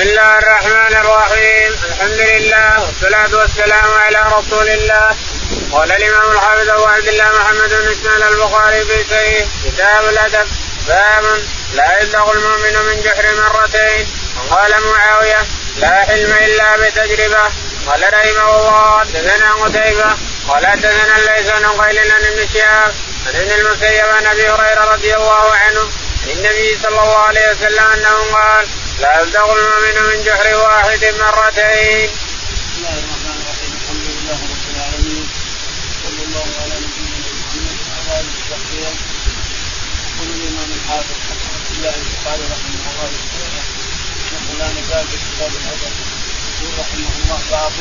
الله الرحمن الرحيم الحمد لله والصلاة والسلام على رسول الله قال الإمام الحافظ أبو عبد الله محمد بن إسماعيل البخاري في صحيح كتاب الأدب باب لا يبلغ المؤمن من جحر مرتين وقال معاوية لا حلم إلا بتجربة قال رحمه الله حدثنا قتيبة قال حدثنا ليس بن قيل عن ابن شهاب عن ابن المسيب عن ابي هريره رضي الله عنه عن النبي صلى الله عليه وسلم انه قال لا يبلغ المؤمن من جحر واحد مرتين. بسم الله الرحمن الرحيم الحمد لله رب العالمين صلى الله على نبينا محمد وعلى اله وصحبه يقول الامام الحافظ عبد الله البخاري رحمه الله تعالى نحن لا نزال في كتاب الادب يقول رحمه الله باب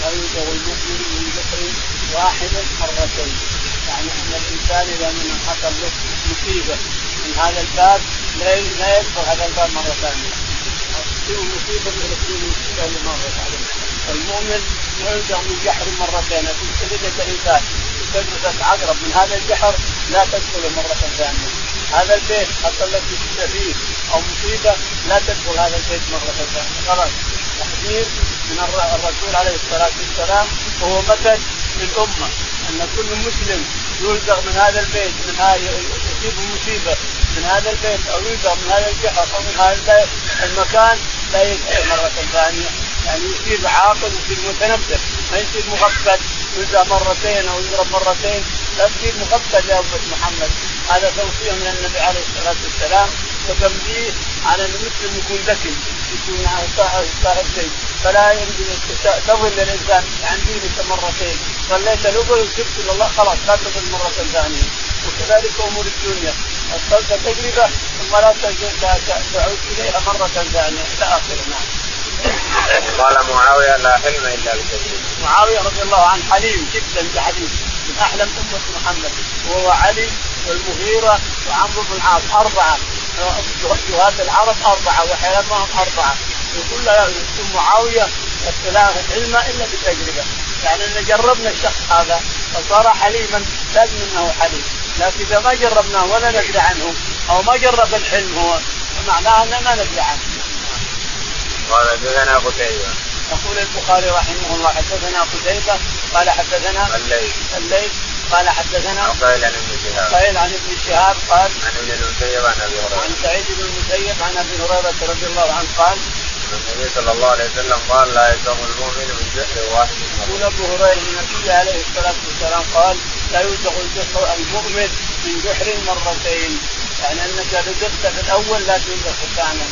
لا يوجد المؤمن من جحر واحد مرتين يعني أن الإنسان إذا من حصل له مصيبة من هذا الباب لا يدخل هذا الباب مرة ثانية. تصير مصيبة تصير مصيبه اللي مرت عليه المؤمن يلزم من جحر مرتين تلدك الإنسان. تلبسك عقرب. من هذا الجحر لا تدخل مرة ثانية. هذا البيت حصل لك فيه أو مصيبة لا تدخل هذا البيت مرة ثانية. خلاص. تحذير من الرسول عليه الصلاة والسلام. وهو مثل للأمة أن كل مسلم يلزق من هذا البيت من هذه مصيبة من هذا البيت أو يلزق من هذا الجحر أو من هذا المكان لا يدخل مرة ثانية يعني يصير عاقل يصير متنبه ما يصير مغفل يلزق مرتين أو يضرب مرتين لا تصير مغفل يا محمد. هذا توصية من النبي عليه الصلاة والسلام. وتنبيه على ان المسلم يكون ذكي يكون صاحب شيء. فلا تظن الإنسان عن دينك مرتين. صليت الأول وتبت إلى الله. خلاص لا تظن مرة ثانية. وكذلك أمور الدنيا. الصلاه تجربة ثم لا تعود إليها مرة ثانية. إلى اخره نعم. قال معاوية لا حلم إلا بالتجربه. معاوية رضي الله عنه حليم جدا بحديث. من أحلم أمة محمد وهو علي والمغيرة وعمرو بن العاص. أربعة. جهاد العرب أربعة وحلمهم أربعة. يقول له معاوية علم إلا بالتجربه يعني إن جربنا الشخص هذا فصار حليما لازم إنه حليم. لكن إذا ما جربناه ولا ندري عنه أو ما جرب الحلم هو معناه اننا ما ندري عنه. قال حدثنا قتيبة. يقول البخاري رحمه الله حدثنا قتيبة قال حدثنا الليل الليل قال حدثنا قال عن ابن شهاب. قال عن ابن شهاب قال عن ابن المسيب عن ابي هريرة. عن سعيد بن المسيب عن ابي هريرة رضي الله عنه قال النبي صلى الله عليه وسلم قال لا يلزم المؤمن من جهل واحد. يقول ابو هريرة النبي عليه الصلاة والسلام قال لا يلزم المؤمن من جحر مرتين. يعني أنك لزقت في الأول لا تلزق الثاني.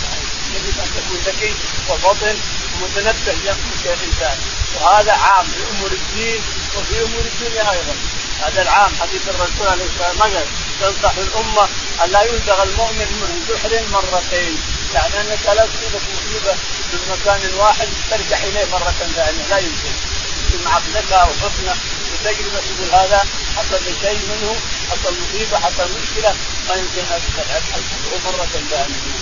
يجب أن تكون ذكي وفطن ومتنبه يخرج الانسان وهذا عام في أمور الدين وفي أمور الدنيا أيضا. هذا العام حديث الرسول عليه الصلاة والسلام تنصح الأمة أن لا يلدغ المؤمن من جحر مرتين. يعني أنك لا تصيبك مصيبة من مكان واحد ترجع إليه مرة ثانية. لا يمكن. يكون معك ذكاء وحسنى وتجربه تقول هذا حصل شيء منه حصل مصيبة حصل مشكلة ما يمكن أن مرة ثانية.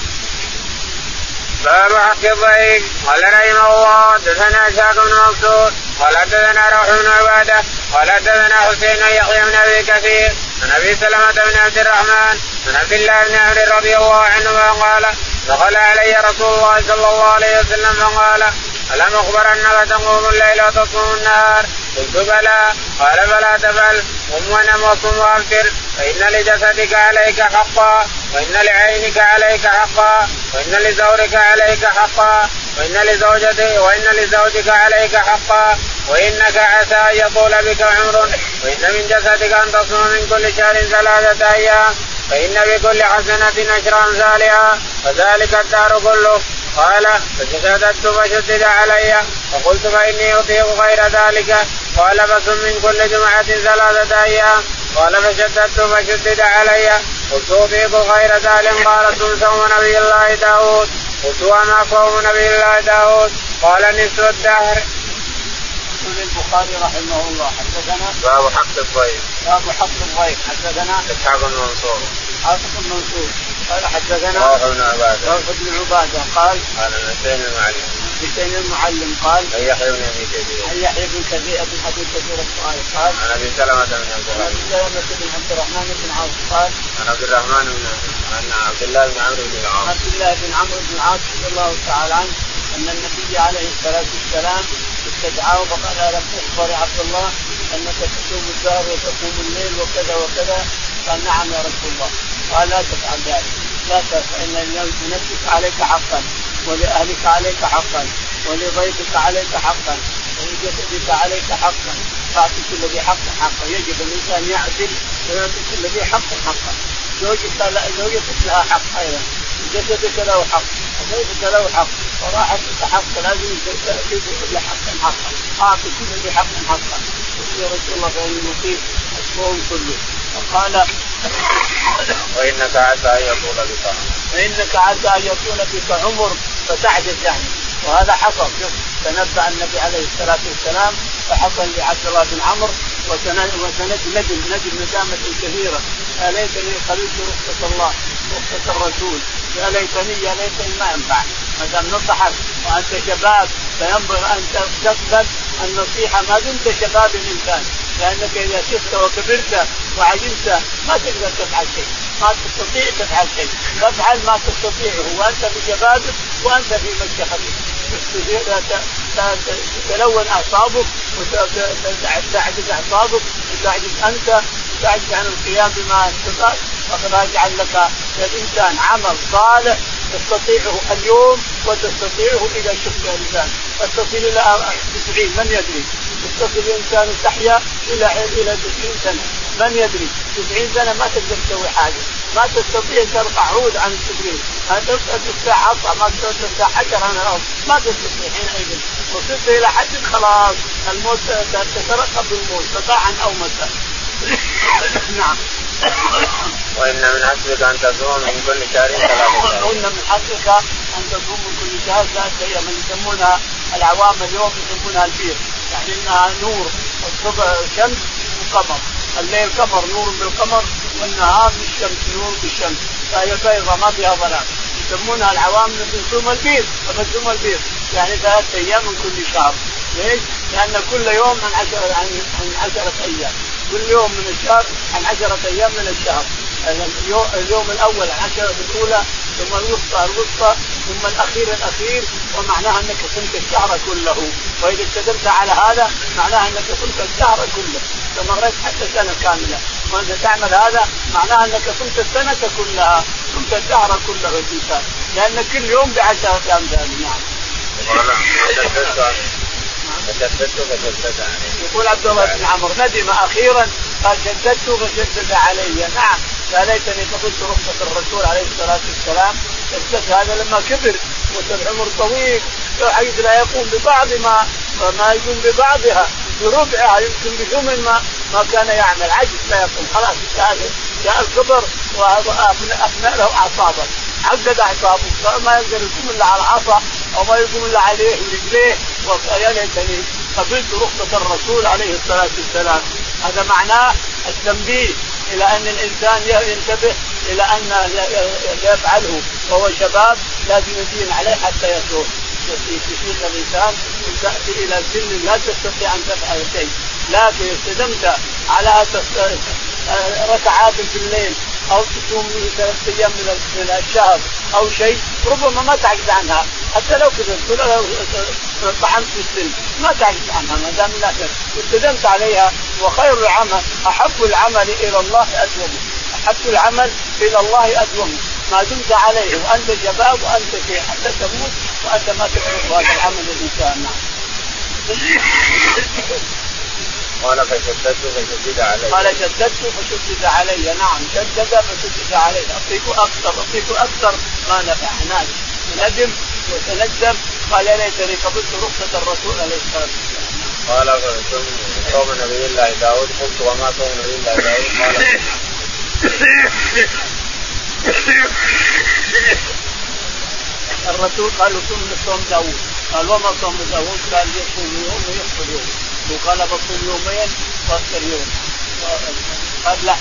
باب حق الضعيف قال رحمه الله حدثنا إسحاق بن منصور قال حدثنا روح بن عبادة. قال حدثنا حسين يحيى بن أبي كثير. عن أبي سلمة بن عبد الرحمن. عن عبد الله بن عمرو رضي الله عنهما قال دخل علي رسول الله صلى الله عليه وسلم فقال ألم أخبرنك تقوم الليل وتصوم النهار؟ قلت بلى. قال فلا تفعل قم ونم وصم وأفطر فإن لجسدك عليك حقا. وإن لعينك عليك حقا. وإن لزورك عليك حقا. وإن لزوجتك وإن لزوجك عليك حقا. وإنك عسى أن يطول بك عمر. وإن من جسدك أن تصوم من كل شهر ثلاثة أيام. فإن بكل حسنة عشر أمثالها وذلك الدار كله. قال فشددت فشدد علي فقلت فاني أطيق غير ذلك. قال فصم من كل جمعة ثلاثة أيام. قال فشددت فشدد علي قلت أطيق غير ذلك. قال صوم نبي الله داود؟ قلت وما صوم نبي الله داود؟ قال نصف الدهر. يقول البخاري رحمه الله حدثنا؟ باب حق الضيف. باب حق الضيف حدثنا؟ اسحاق بن منصور. اسحاق بن منصور. قال حدثنا؟ روح بن عبادة. روح بن عبادة. قال؟ قال حسين المعلم. حسين المعلم. قال؟ عن يحيى بن أبي كثير. عن يحيى بن كثير ابن ابي كثير السؤال. قال؟ عن أبي سلمة بن عبد عن أبي سلمة بن عبد الرحمن بن عوف. قال؟ عن عبد الرحمن بن عن عبد الله بن عمرو بن العاص. عبد الله بن عمرو بن العاص رضي الله تعالى عنه أن النبي عليه الصلاة والسلام استدعاه فقال الم تخبر يا عبد الله أنك تصوم الدهر وتقوم الليل وكذا وكذا. قال نعم يا رسول الله. قال لا تفعل ذلك. لا تفعل لنفسك عليك حقا ولأهلك عليك حقا ولضيفك عليك حقا ولجسدك عليك حقا. فأعطي كل ذي حق حقا. يجب الإنسان يعدل ويعطي كل ذي حق حقا. زوجك زوجتك لها حق أيضا. جسدك له حق وضيفك له حق وراحتك حق لازم تأتي بكل حق حقا اعطي كل ذي حق حقا يا رسول الله فاني مطيع الصوم كله. فقال وإنك عسى أن يطول بك فانك عسى أن يطول بك عمر فتعجز يعني. وهذا حصل تنبأ النبي عليه الصلاة والسلام فحصل لعبد الله بن عمرو وسند ندم ندامة كثيرة. يا ليتني قبلت رخصة الله رخصة الرسول. يا ليتني يا ليتني ما ينفع ما دام نصحك وأنت شباب فينبغي أن تقبل النصيحة. ما دمت شباب الإنسان. لأنك إذا شفت وكبرت وعجزت ما تقدر تفعل شيء. ما تستطيع تفعل شيء. فافعل ما تستطيعه. وأنت في شبابك وأنت في مشيختك تتلون أعصابك وتعجز أعصابك وتعجز أنت وتعجز عن القيام بما استطعت فقد اجعل لك للانسان عمل صالح تستطيعه اليوم وتستطيعه إذا شفت الانسان تستطيع إلى 90 من يدري؟ تصل الإنسان تحيا إلى إلى 90 سنة. من يدري؟ 90 سنة ما تقدر تسوي حاجة. ما تستطيع ترفع عود عن تستطيع تفتح عصا ما تستطيع حجر عن الأرض ما تستطيع حينئذ. وصلت إلى حد خلاص. الموت تترقب بالموت قطاعا أو مسا نعم. وإن من حسبك أن تصوم من كل شهر ثلاثة وإن من حسبك أن تصوم من كل شهر ثلاثة أيام. يسمونها العوام اليوم يسمونها البير يعني إنها نور الصبح شمس وقمر الليل قمر نور بالقمر. والنهار بالشمس نور بالشمس فهي بيضاء ما فيها ظلام يسمونها العوام نصوم البيض. نصوم البيض يعني ثلاثة أيام من كل شهر. ليش؟ لأن كل يوم عن عشرة عن عشرة أيام. كل يوم من الشهر عن عشرة أيام من الشهر. اليوم الأول العشرة الأولى ثم الوسطى الوسطى ثم الأخير الأخير ومعناها أنك صمت الشهر كله. وإذا استدمت على هذا معناها أنك صمت الشهر كله. استمريت حتى سنة كاملة. وأنت تعمل هذا معناها أنك صمت السنة كلها. صمت الشهر كله الإنسان لأن كل يوم بعشرة أمثال نعم. يقول عبد الله بن عمرو ندم أخيرا قال شددت فشدد علي. نعم. يا ليتني قبلت رخصة الرسول عليه الصلاة والسلام. شددت هذا لما كبر وصل عمر طويل بحيث لا يقوم ببعض ما ما يقوم ببعضها. بربعها يمكن بثمن ما ما كان يعمل. عجز لا يقوم. خلاص جاء الكبر وافنى له أعصابه. عقد أعصابه. ما يقدر يقوم إلا على العصا أو ما يقوم إلا عليه ورجليه. ويا ليتني قبلت رخصة الرسول عليه الصلاة والسلام. هذا معناه التنبيه. إلى أن الإنسان ينتبه إلى أن يفعله. وهو شباب لازم يدين عليه حتى يتوب يصير الإنسان تأتي إلى سن لا تستطيع أن تفعل شيء. لكن استدمت على ركعات في الليل أو تصوم ثلاث أيام من الشهر أو شيء ربما ما تعجز عنها. حتى لو كذبت لو طعنت في السن ما تعجز عنها ما دام انك التزمت عليها وخير العمل أحب العمل إلى الله ادومه أحب العمل إلى الله ادومه ما دمت عليه وأنت شباب وأنت في حتى تموت وأنت ما تترك هذا العمل الإنسان. نعم. قال فشددت فشدد علي. قال شددت فشدد علي. نعم شدد فشدد علي. اعطيك أكثر اعطيك أكثر. ما نفع هناك ندم وتندم قال يا ليتني قبلت رخصة الرسول عليه الصلاة والسلام. قال صوم نبي الله داود. قلت وما صوم نبي الله داود؟ قال الرسول قال صوم صوم داود قال وما صوم داود قال يصوم يوم ويفطر يوم. وقال بصوم يومين وأفطر يوم. قال لا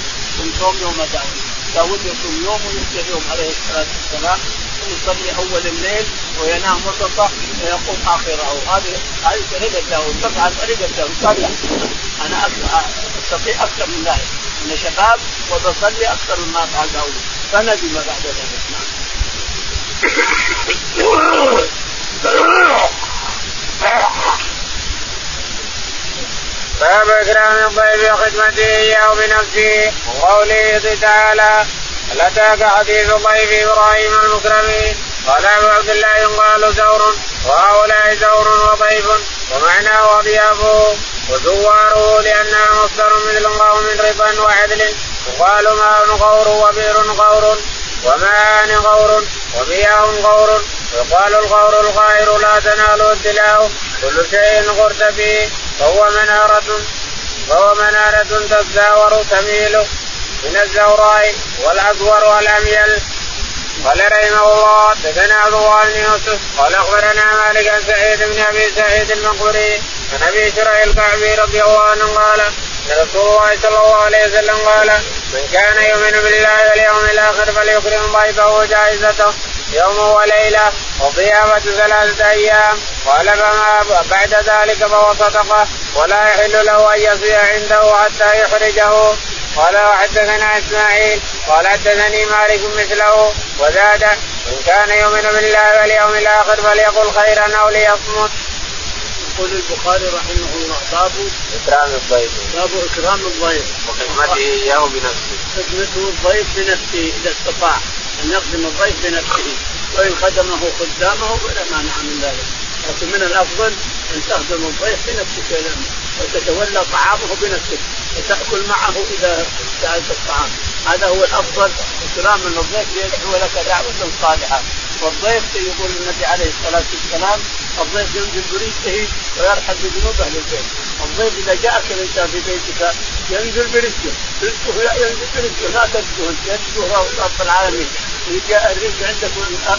صوم يوم داود داود يصوم يوم ويفطر يوم عليه الصلاة والسلام. ويصلي أول الليل وينام وسطه ويقوم آخره. هذه هذه طريقة داود تفعل طريقة داود قال لا أنا أستطيع أكثر من ذلك. أنا شباب وبصلي أكثر مما افعل داود فندم بعد ذلك. نعم. باب إكرام الضيف وخدمته إياه بنفسه. وقوله تعالى هل أتاك حديث الضيف إبراهيم المكرمين قال أبو عبد الله يقال زور وهؤلاء زور وضيف ومعناه اضيافه وزواره لأنها مصدر مثل قوم رضا وعدل. وقالوا ماء غور وبئر غور وماء غور ومياه غور ويقال الغور الغائر لا تنال الدلاء كل شيء غرت به فهو منارة فهو منارة تزاور تميل من الزوراء والأزور والأميل. قال رحمه الله دثنا عبد الله بن يوسف قال أخبرنا مالك عن سعيد بن أبي سعيد المقبري عن أبي شريح الكعبي رضي الله عنه قال رسول الله صلى الله عليه وسلم قال من كان يؤمن بالله واليوم الآخر فليكرم ضيفه جائزته يوم وليلة وضيافه ثلاثة أيام. قال فما بعد ذلك فهو صدقة ولا يحل له أن يصيح عنده حتى يحرجه قال وحدثنا إسماعيل. قال حدثني مالك مثله. وزاد ان كان يؤمن بالله واليوم الآخر فليقل خيرا أو ليصمت. يقول البخاري رحمه الله باب إكرام الضيف. باب إكرام الضيف. وخدمته اياه بنفسه خدمته الضيف بنفسه إذا استطاع أن يخدم الضيف بنفسه وإن خدمه خدامه فلا مانع من ذلك. لكن من الأفضل أن تخدم الضيف بنفسك وتتولى طعامه بنفسك وتأكل معه إذا سالت الطعام. هذا هو الأفضل اكرام الضيف يدعو لك دعوة صالحة. والضيف يقول النبي عليه الصلاة والسلام الضيف ينزل برزقه ويرحل بذنوب أهل البيت. الضيف إذا جاءك الانسان في بيتك ينزل برزقه رزقه لا ينزل برزقه لا ترزقه يرزقه رب العالمين. ويجاء الرزق عندك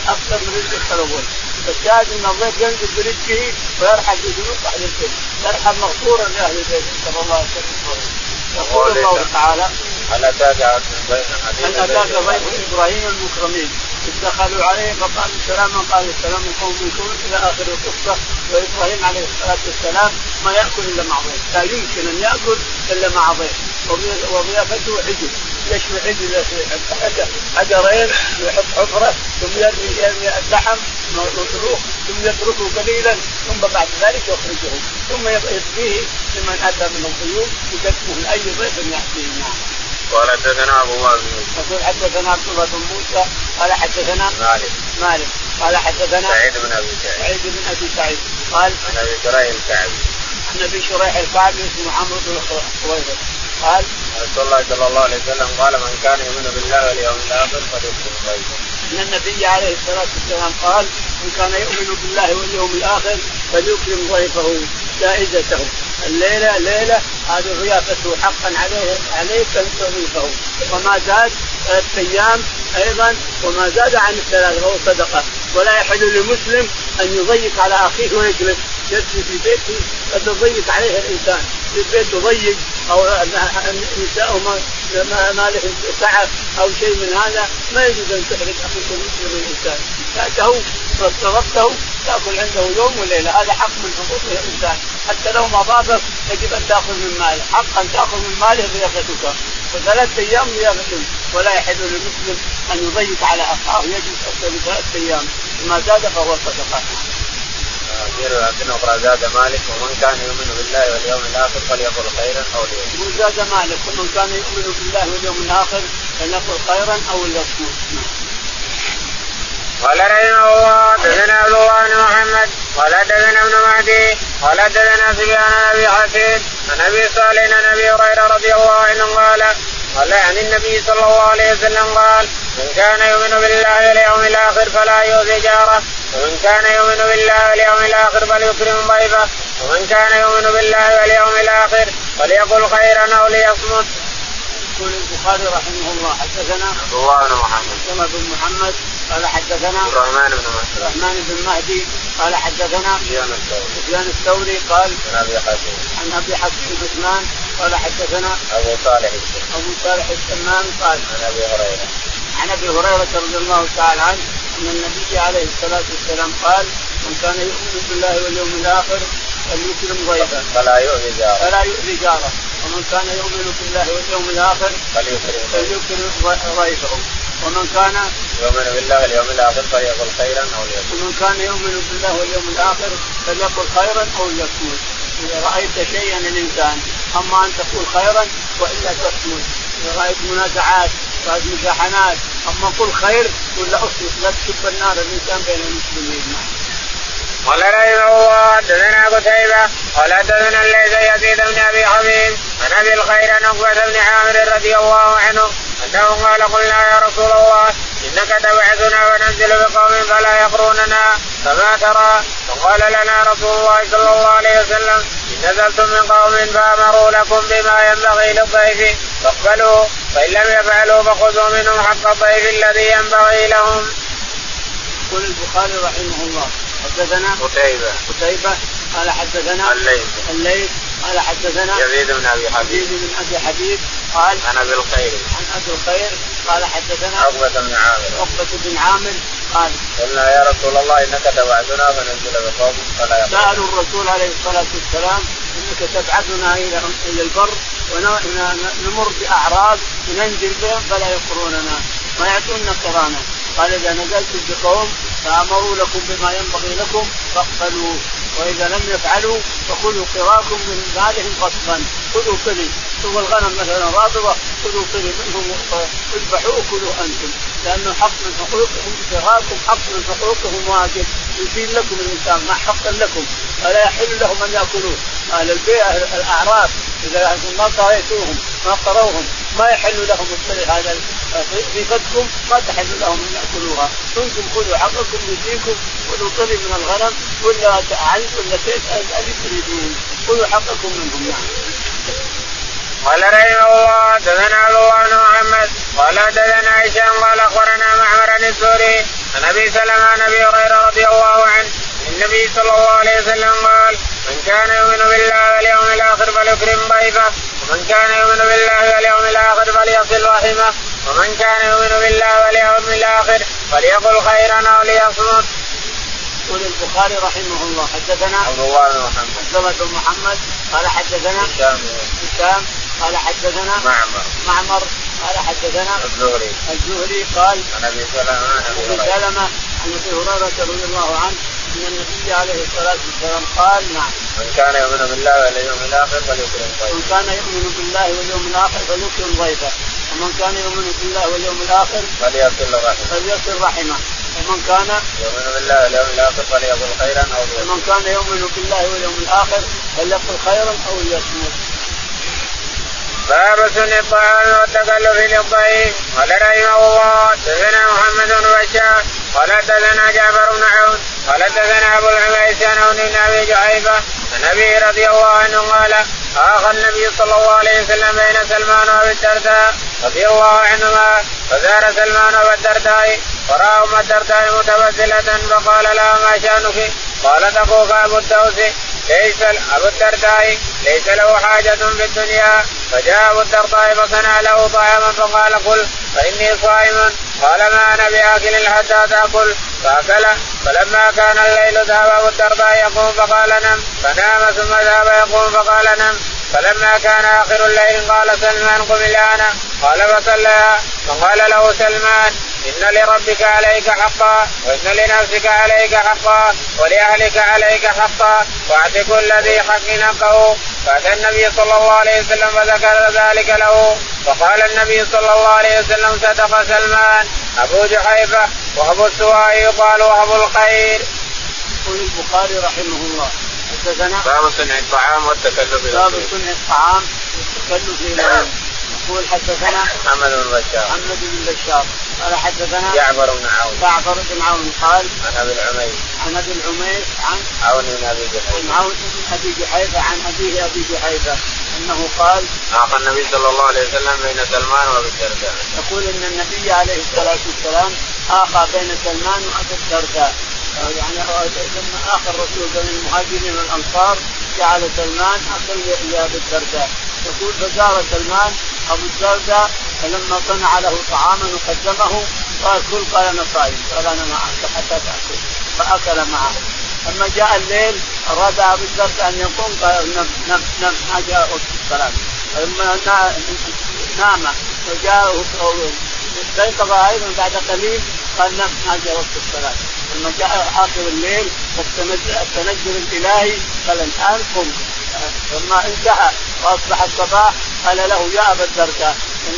أكثر من رزق الأول فالشاهد إن الضيف ينزل برزقه ويرحل بذنوب أهل البيت. يرحل مغفورا لأهل البيت صلى الله عليه وسلم. يقول الله تعالى هل اتاك هل اتاك ضيف إبراهيم المكرمين. اذ دخلوا عليه فقالوا سلاما قال السلام قوم منكرون إلى آخر القصة. وإبراهيم عليه الصلاة والسلام ما يأكل إلا مع ضيف. لا يمكن أن يأكل إلا مع ضيف. وضيافته عجل. يشوي عجل حجرين ويحط حفرة ثم يرمي اللحم مطروح ثم يتركه قليلا ثم بعد ذلك يخرجه. ثم يسقيه لمن أتى من الضيوف يكفه اي ضيف يأتيه. معه قال حدثنا أبو بكر يقول حدثنا عبد الله بن موسى قال حدثنا مالك. مالك. قال حدثنا سعيد بن أبي سعيد. سعيد بن أبي سعيد. قال عن أبي شريح الكعبي. عن أبي شريح الكعبي اسمه عمرو بن خويلد قال رسول الله صلى الله عليه وسلم قال من كان يؤمن بالله واليوم الآخر فليكرم ضيفه. إن النبي عليه الصلاة والسلام قال من كان يؤمن بالله واليوم الآخر فليكرم ضيفه جائزته الليلة ليلة هذه ضيافته حقا عليه عليك ان تضيفه وما زاد ثلاث أيام أيضا وما زاد عن الثلاث فهو صدقة. ولا يحل لمسلم أن يضيق على أخيه ويجلس يجلس في بيته قد يضيق عليه الإنسان. في البيت يضيق أو نساء ما, ما له سعة أو شيء من هذا ما يجوز أن تحرق أخيك المسلم الإنسان. فاته واستضفته تأكل عنده يوم وليلة. هذا حق من حقوق الإنسان. حتى لو ما ضافك يجب أن تأخذ من ماله. حقا تأخذ من ماله ضيافتك وثلاث أيام ضيافه ولا يحل للمسلم أن يضيق على أخاه. يجلس أكثر من ثلاث أيام. ما زاد فهو صدقة. رواية أخرى زاد مالك. ومن كان يؤمن بالله واليوم الآخر فليقل خيرا أو ليصمت. وزاد مالك. ومن كان يؤمن بالله واليوم الآخر فليقل خيرا أو ليصمت. قال رحمه الله حدثنا عبد الله بن محمد قال حدثنا ابن مهدي قال حدثنا سفيان بن أبي حسين عن أبي صالح عن أبي هريرة رضي الله عنه قال قال عن النبي صلى الله عليه وسلم قال من كان يؤمن بالله واليوم الآخر فلا يؤذي جاره ومن كان يؤمن بالله واليوم الآخر فليكرم ضيفه ومن كان يؤمن بالله واليوم الآخر فليقل خيرا أو ليصمت. يقول البخاري رحمه الله حدثنا عبد الله بن محمد. سلمة بن محمد قال حدثنا عبد الرحمن بن مهدي الرحمن بن مهدي قال حدثنا سفيان الثوري. سفيان الثوري قال عن أبي حسين عن أبي حسين عثمان قال حدثنا أبو صالح أبو صالح السمان قال عن أبي هريرة. عن أبي هريرة رضي الله تعالى عنه أن النبي عليه الصلاة والسلام قال من كان يؤمن بالله واليوم الآخر فليكرم ضيفه فلا يؤذي جاره. فلا يؤذي جاره. ومن كان يؤمن بالله واليوم الآخر فليكرم ضيفه فليكرم ضيفه ومن كان يؤمن بالله واليوم الآخر فليقل خيرا أو ليصمت ومن كان يؤمن بالله واليوم الآخر فليقل خيرا أو ليصمت إذا رأيت شيئا الإنسان أما أن تقول خيرا وإلا تصمت إذا رأيت منازعات رأيت مزاحمات أما قل خير قل لا اصمت لا تسب النار الإنسان بين المسلمين. نعم. قال رحمه الله حدثنا قتيبة قال حدثنا الليث يزيد بن أبي حبيب عن أبي الخير عن عقبة بن عامر رضي الله عنه أنه قال قلنا يا رسول الله إنك تبعثنا وننزل بقوم فلا يقروننا فما ترى فقال لنا رسول الله صلى الله عليه وسلم إن نزلتم من قوم فأمروا لكم بما ينبغي للضيف فاقبلوا فإن لم يفعلوا فخذوا منهم حق الضيف الذي ينبغي لهم. يقول البخاري رحمه الله حدثنا قتيبة. قتيبة. قال حدثنا الليث. الليث. قال حدثنا يزيد بن أبي حبيب. يزيد بن أبي حبيب. قال عن أبي الخير. عن أبي الخير. قال حدثنا عقبة بن عامر. عقبة بن عامر. قال قلنا يا رسول الله إنك تبعثنا فننزل بقوم فلا سألوا الرسول عليه الصلاة والسلام إنك تبعثنا إلى إلى البر ونمر باعراب ننزل بهم فلا يقروننا ما يعطونا قرانا. قال إذا نزلتم بقوم فأمروا لكم بما ينبغي لكم فاقبلوا. وإذا لم يفعلوا فخذوا قراكم من مالهم غصبا خذوا قلي شوف الغنم مثلا رابضه خذوا قلي منهم اذبحوا وكلوا أنتم. لأنه حق من حقوقهم قراكم حق من حقوقهم واجب يزيل لكم الإنسان ما حقا لكم فلا يحل لهم أن يأكلوه. أهل البيع الأعراف إذا ما قريتوهم ما قروهم ما يحل لهم هذا ضيفتكم ما تحل لهم أن يأكلوها. أنتم خذوا حقكم يجيكم خذوا طري من الغنم ولا عنز ولا شيء الذي تريدون خذوا حقكم منهم نعم قال رحمه الله حدثنا عبد الله بن محمد قال حدثنا هشام قال أخبرنا معمر عن الزهري عن أبي سلمة عن أبي هريرة رضي الله عنه النبي صلى الله عليه وسلم قال من كان يؤمن بالله واليوم الآخر فليكرم ضيفه ومن كان يؤمن بالله واليوم الآخر فليصل رحمه ومن كان يؤمن بالله واليوم الآخر فليقل خيرا أو ليصمت. يقول البخاري رحمه الله حدثنا عبد الله بن محمد عبد الله بن محمد قال حدثنا هشام هشام قال حدثنا معمر. معمر قال حدثنا الزهري. الزهري قال عن أبي سلمة عن أبي سلمة عن أبي هريرة رضي الله عنه أن النبي عليه الصلاة والسلام قال نعم. من كان يؤمن بالله واليوم الآخر فليكرم ضيفه من كان يؤمن بالله واليوم الآخر فليكرم ضيفه ومن كان يؤمن بالله واليوم الآخر فليصل رحمه. فليصل رحمه. ومن كان يؤمن بالله واليوم الآخر فليقل خيرا أو ليصمت. ومن كان يؤمن بالله واليوم الآخر فليقل خيرا أو ليصمت. باب سن الطعام والتكلف للضيف قال رحمه الله حدثنا محمد بن بشار قال حدثنا جعفر بن عون قال حدثنا أبو العبيس عن أبي جحيفة عن ابي رضي الله عنه قال اخى النبي صلى الله عليه وسلم بين سلمان وابي الدرداء رضي الله عنهما فزار سلمان وابا الدرداء فراى أم الدرداء متبذلة فقال لها ما شأنك؟ قالت أخوك أبو الدوس ليس أبو الدرداء ليس له حاجة في الدنيا. فجاء أبو الدرداء فصنع له طعاما فقال كل فإني صائم. قال ما أنا بآكل حتى تأكل. فأكل. فلما كان الليل ذهب أبو الدرداء يقوم فقال نم. فنام ثم ذهب يقوم فقال نم. فلما كان آخر الليل قال سلمان قم الآن. قال فصلى. فقال له سلمان إن لربك عليك حقا وإن لنفسك عليك حقا ولأهلك عليك حقا. واعط كل ذي حق حقه فأتى النبي صلى الله عليه وسلم فذكر ذلك له. فقال النبي صلى الله عليه وسلم صدق سلمان. أبو جحيفة وأبو السواء يقال أبو الخير. يقول البخاري رحمه الله. حدثنا باب صنع الطعام والتكلف باب صنع الطعام والتكلف إلى يقول حدثنا محمد بن بشار. محمد بن بشار. قال حدثنا جعفر بن عون. جعفر بن عون قال عن أبي العميس عن أبي العميس عن عون بن أبي جحيفة. عن عون بن أبي جحيفة عن أبيه أبي جحيفة. أنه قال اخى النبي صلى الله عليه وسلم بين سلمان وأبي الدرداء. يقول إن النبي عليه الصلاة والسلام آخى بين سلمان وأبي الدرداء. يعني لما اخى الرسول بين المهاجرين والأنصار جعل سلمان اخا لابي الدرداء. يقول فزار سلمان أبو الدرداء فلما صنع له طعاما وقدمه قال كل قال أنا صائم قال أنا معك حتى تاكل فأكل معه. لما جاء الليل أراد أبو الدرداء أن يقوم قال نم نم نم ما جاء الصلاه فلما نام وجاء استيقظ أيضا بعد قليل قال نم ما جاء وقت الصلاه لما جاء آخر الليل التنزل الإلهي قال الان قم لما انتهى وأصبح الصباح قال له يا أبا الدرداء ان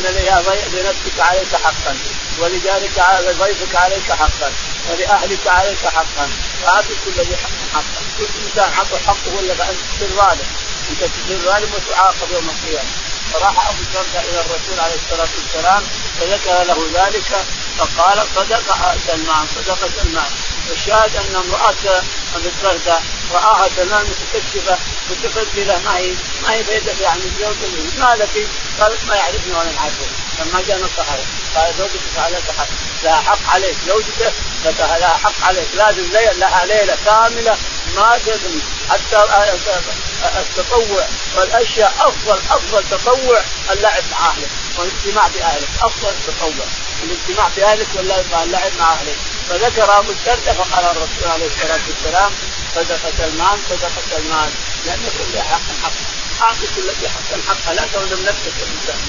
لنفسك عليك حقا ولجارك على ضيفك عليك حقا ولأهلك عليك حقا فاعط كل ذي حق حقا. كل إنسان حقه حقه ولا فانت تصير ظالم أنت تصير ظالم وتعاقب يوم القيامة. فراح أبو الدرداء إلى الرسول عليه الصلاة والسلام فذكر له ذلك فقال صدق سلمان صدق سلمان الشاهد أن امرأة ابي الدرداء رآها سلمان متكشفه متفضله ما هي ما هي بيدك يعني الزوج ما لك؟ قالت ما يعرفني وأنا اعرفه لما جاء نصح قال زوجتك عليك حق لها حق عليك زوجتك لها حق عليك لازم لها ليلة كاملة ما تدري حتى التطوع والأشياء أفضل أفضل تطوع اللعب مع أهلك والاجتماع بأهلك أفضل تطوع الاجتماع بأهلك واللعب مع أهلك. فذكر أبو الدرداء فقال الرسول عليه الصلاة والسلام صدق سلمان صدق سلمان لأن كل حق حق أعطي كل ذي حق حقه لا تظلم نفسك الانسان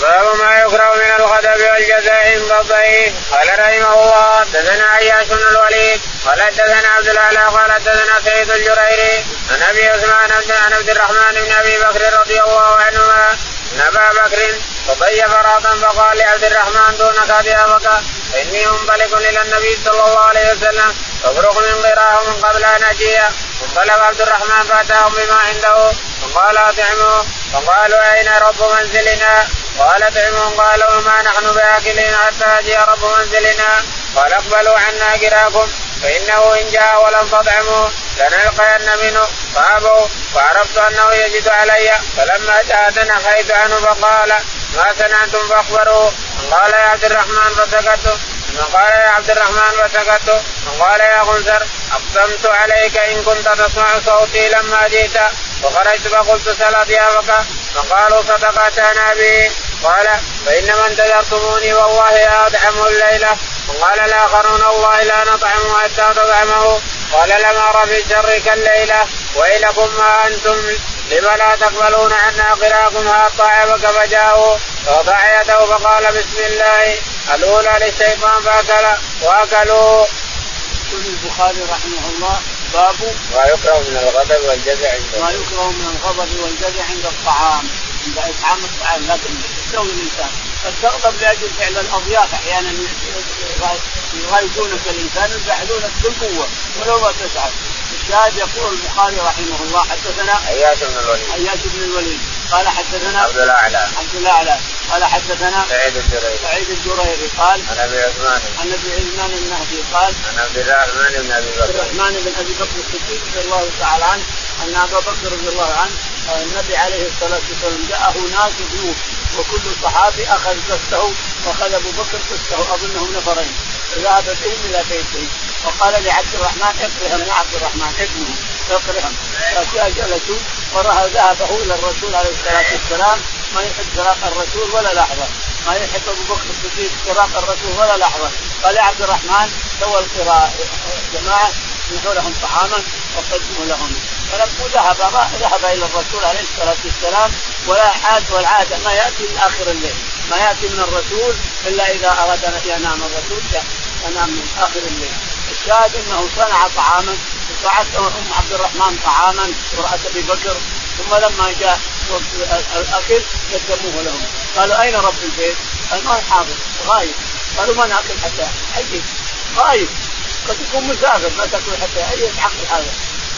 باب ما يكره من الغضب والجزع عند الضيف. قال رحمه الله حدثنا عياش بن الوليد قال حدثنا عبد الأعلى قال حدثنا سعيد الجريري عن أبي عثمان عن عبد الرحمن بن أبي بكر رضي الله عنهما ان أبا بكر تضيف رهطا فقال لعبد الرحمن دونك أضيافك فاني منطلق إلى النبي صلى الله عليه وسلم فافرغ من غراه من قبل أن اجيء انطلق عبد الرحمن فاتاهم بما عنده فقال اطعموا فقالوا أين رب منزلنا؟ قال اطعموا قالوا ما نحن بآكلين حتى يجي رب منزلنا. قال اقبلوا عنا قراكم فإنه إن جاء ولم تطعموا لنلقين منه. فأبوا وعرفت أنه يجد علي. فلما جاء تنحيت عنه فقال ما سمعتم فاخبروا قال يا عبد الرحمن فسكت قال يا عبد الرحمن فسكت قال يا غنزر أقسمت عليك إن كنت تسمع صوتي لما جئت. وخرجت فقلت سل اضيافك فقالوا صدقت أنا به قال فإنما انتظرتموني والله ادعم الليلة. وقال الاخرون والله لا نطعم حتى تطعمه. قال لم أرى في شرك الليلة ويلكم ما أنتم لم لا تقبلون عنا قراكم طعمك فجاءوا فوضع يده فقال بسم الله؟ الأولى للشيطان فاكل وأكلوا. يقول البخاري رحمه الله باب ما يكره من الغضب والجزع عند ما يكره من الغضب والجزع عند الطعام. عند إطعام الطعام لكن يستوي الإنسان. قد تغضب لأجل فعل الأضياف أحيانا يغايبونك الإنسان يزعلونك بالقوة ولو ما تسعد الشاهد يقول البخاري رحمه الله حدثنا أياس بن الوليد. أياس بن الوليد. قال حدثنا عبد الأعلى. عبد الأعلى. قال حدثنا سعيد الجريري سعيد الجريري قال عن أبي عثمان. عن أبي عثمان النهدي قال عن عبد الرحمن بن أبي بكر. الرحمن بن أبي بكر الصديق رضي الله تعالى عنه أن أبا بكر رضي الله عنه النبي عليه الصلاة والسلام جاءه ناس ضيوف وكل صحابي أخذ قسته وأخذ أبو بكر قسته اظنهم نفرين. ذهب بهم إلى بيته. وقال لعبد الرحمن اكرهم يا عبد الرحمن ابنه اكرهم فجلسوا وراى ذهبه إلى الرسول عليه الصلاة والسلام ما يحب فراق الرسول ولا لحظة. ما يحب أبو بكر الصديق فراق الرسول ولا لحظة. قال يا عبد الرحمن سوى القراءة. جماعة اصلحوا لهم طعاما وقدموا لهم. فلما ذهب ذهب إلى الرسول عليه الصلاة والسلام ولا عاد والعاده ما يأتي من آخر الليل. ما يأتي من الرسول إلا إذا اراد أن ينام. الرسول ينام من آخر الليل. الشاهد انه صنع طعاما وصنعت ام عبد الرحمن طعاما امراه أبي بكر ثم لما جاء الأكل قدموه لهم. قالوا أين رب البيت؟ قال ما حاضر غايب. قالوا ما نأكل حتى حي غايب قد يكون مسافر ما تأكل حتى أي يتحقق هذا.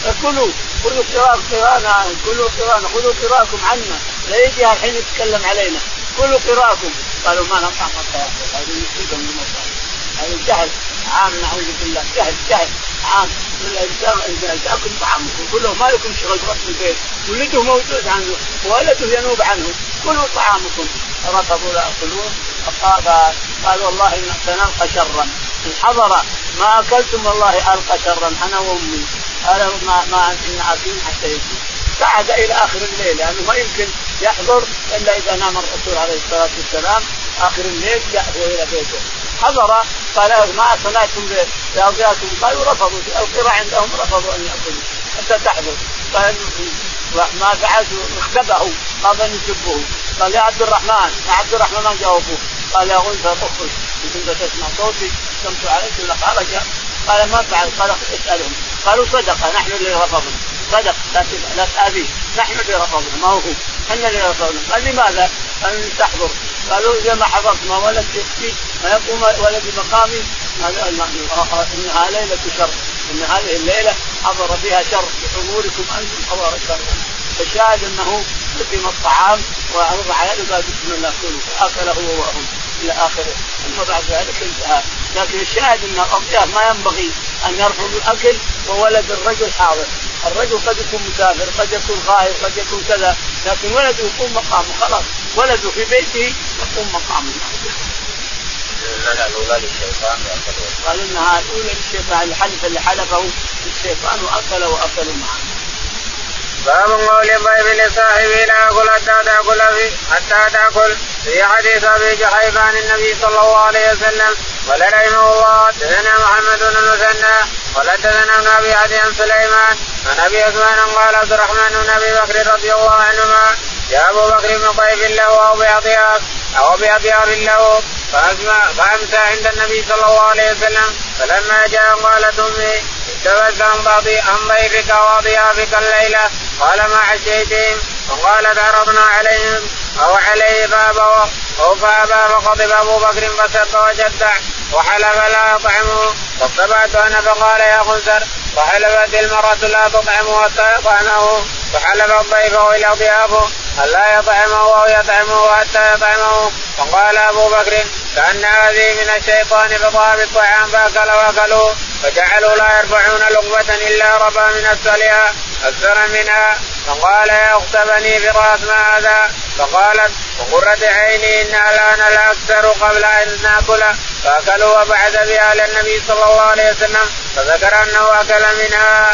فكلوا خذوا قراء قرانا كلوا قرانا خذوا قراءكم عنا لا يجي الحين يتكلم علينا. كلوا قراءكم قالوا ما نطعم حتى هذه مصيبه من المصائب هذا الجهل عام نعوذ بالله. جهل جهل. عام. تاكل طعامكم كله ما لكم شغل برب البيت. ولده موجود عنه. ولده ينوب عنه. كلوا طعامكم. رفضوا لا يأكلون. قال والله سنلقى شرا. إن حضر ما أكلتم والله ألقى شرا. أنا وأمي. أنا ما ما ان عارفين حتى يجي. قعد إلى آخر الليل. لأنه ما يمكن يحضر إلا إذا نام الرسول عليه الصلاة والسلام. آخر الليل يحضر إلى بيته. حضر قال ما سمعتم باوصياتكم قالوا رفضوا القراء عندهم رفضوا أن يأكلوا حتى تحضر. قال ما فعلت اختبأوا قال ان يسبوه قال يا عبد الرحمن يا عبد الرحمن ما جاوبوه. قال يا غنفة أخرج ان كنت تسمع صوتي قمت عليك ولا قال ما فعل قال اسألهم. قالوا صدق نحن اللي رفضنا. صدق لا لا تاذيه نحن اللي رفضنا ما هو. إحنا اللي رفضنا. قال لماذا؟ قال تحضر. قالوا إذا ما حضرت ما ولد يكفي ما يقوم ولد مقامي. انها ليلة شر إن هذه الليلة حضر فيها شر بحضوركم أنتم حضر الشر فالشاهد أنه قدم الطعام ووضع يده قال بسم الله كلوا فاكل هو وهم إلى آخره. ثم بعد ذلك انتهى. لكن الشاهد أن الاضياف ما ينبغي أن يرفضوا الأكل وولد الرجل حاضر. الرجل قد يكون مسافر قد يكون غائب قد يكون كذا لكن ولده يقوم مقامه خلاص. ولده في بيته يقوم مقامه. الاولى للشيطان قال انها الاولى للشيطان الحلف اللي حلفه الشيطان واكل واكلوا معه. باب قول الضيف لصاحبه لا اكل حتى تأكل حتى تأكل في حديث أبي جحيفان النبي صلى الله عليه وسلم. قال رحمه الله حدثنا محمد بن المثنى قال حدثنا ابن أبي عدي سليمان عن أبي عثمان قال عبد الرحمن بن أبي بكر رضي الله عنهما جاء أبو بكر بن طيف له أو باطياف أو باطياف له فأمسى عند النبي صلى الله عليه وسلم فلما جاء قالت أمي اتبعت عن بعض عن ضيفك وأضيافك الليلة قال ما عشيتهم؟ وقالت عرضنا عليهم أو عليه فابوا أو فابى فغضب أبو بكر فسب وجدع وحلف لا يطعمه. فاتبعت أنا فقال يا خنزر فحلفت المرأة لا تطعمه حتى يطعمه فحلف الضيف إلى ضيافه. ألا يطعمه أو يطعمه حتى يطعمه. فقال أبو بكر كأن هذه من الشيطان فضاع بالطعام فأكل وأكلوا. فجعلوا لا يرفعون لقمة إلا ربا من أسفلها أكثر منها. فقال يا اخت بني فراس ما هذا؟ فقالت وقرة عيني انها الآن لاكثر قبل أن نأكل. فأكلوا وبعث بها للنبي صلى الله عليه وسلم فذكر أنه أكل منها.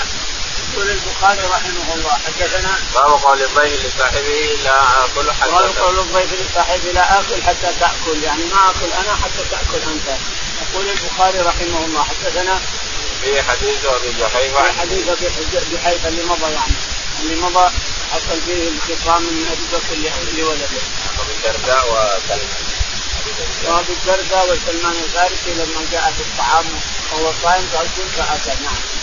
يقول البخاري رحمه الله حدثنا باب قول الضيف لصاحبه لا أكل حتى باب قول الضيف لصاحبه لا أكل حتى تأكل يعني ما أكل أنا حتى تأكل أنت يقول البخاري رحمه الله حدثنا في حديث أبي جحيفة في حديث أبي جحيفة اللي مضى يعني اللي مضى حصل فيه انتقام من أبي بكر لولده. ابي الدرداء وسلمان. وابي الدرداء وسلمان الفارسي لما جاء في الطعام وهو صائم قال كل فأكل نعم.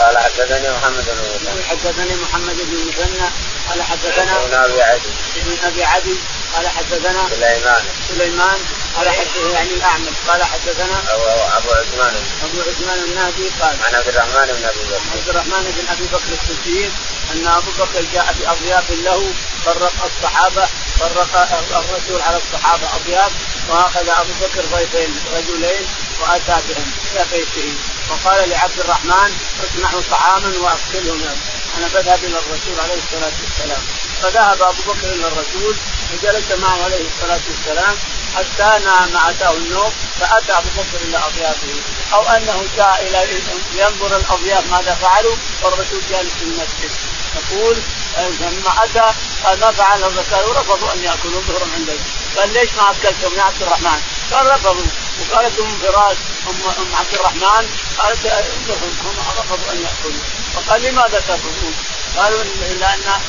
قال حدثني محمد بن حدثني محمد بن مثنى قال حدثنا ابن ابي عدي. ابن ابي عدي قال حدثنا سليمان. سليمان قال حدثنا يعني الأعمش قال حدثنا أبو عثمان. أبو عثمان النهدي قال عن عبد الرحمن بن أبي بكر. عبد الرحمن بن أبي بكر الصديق أن أبو بكر جاء بأضياف له فرق الصحابة فرق الرسول على الصحابة أضياف وأخذ أبو بكر ضيفين رجلين واتى بهم إلى بيته وقال لعبد الرحمن اصنعوا طعاما وأكلهم. أنا بذهب إلى الرسول عليه الصلاة والسلام. فذهب أبو بكر إلى الرسول وجلس معه عليه الصلاة والسلام حتى نام أتاه النوم فأتى أبو بكر إلى أضيافه. أو أنه جاء إلى ينظر الأضياف ماذا فعلوا والرسول جالس في المسجد. يقول لما أتى ما فعل قالوا رفضوا أن يأكلوا ظهرا عندنا قال ليش ما أكلتم؟ يا عبد الرحمن؟ قال رفضوا. وقالت أم فراس أم أم عبد الرحمن قالت هم رفضوا أن يأكلوا. فقال لماذا ترفضون؟ قالوا لأن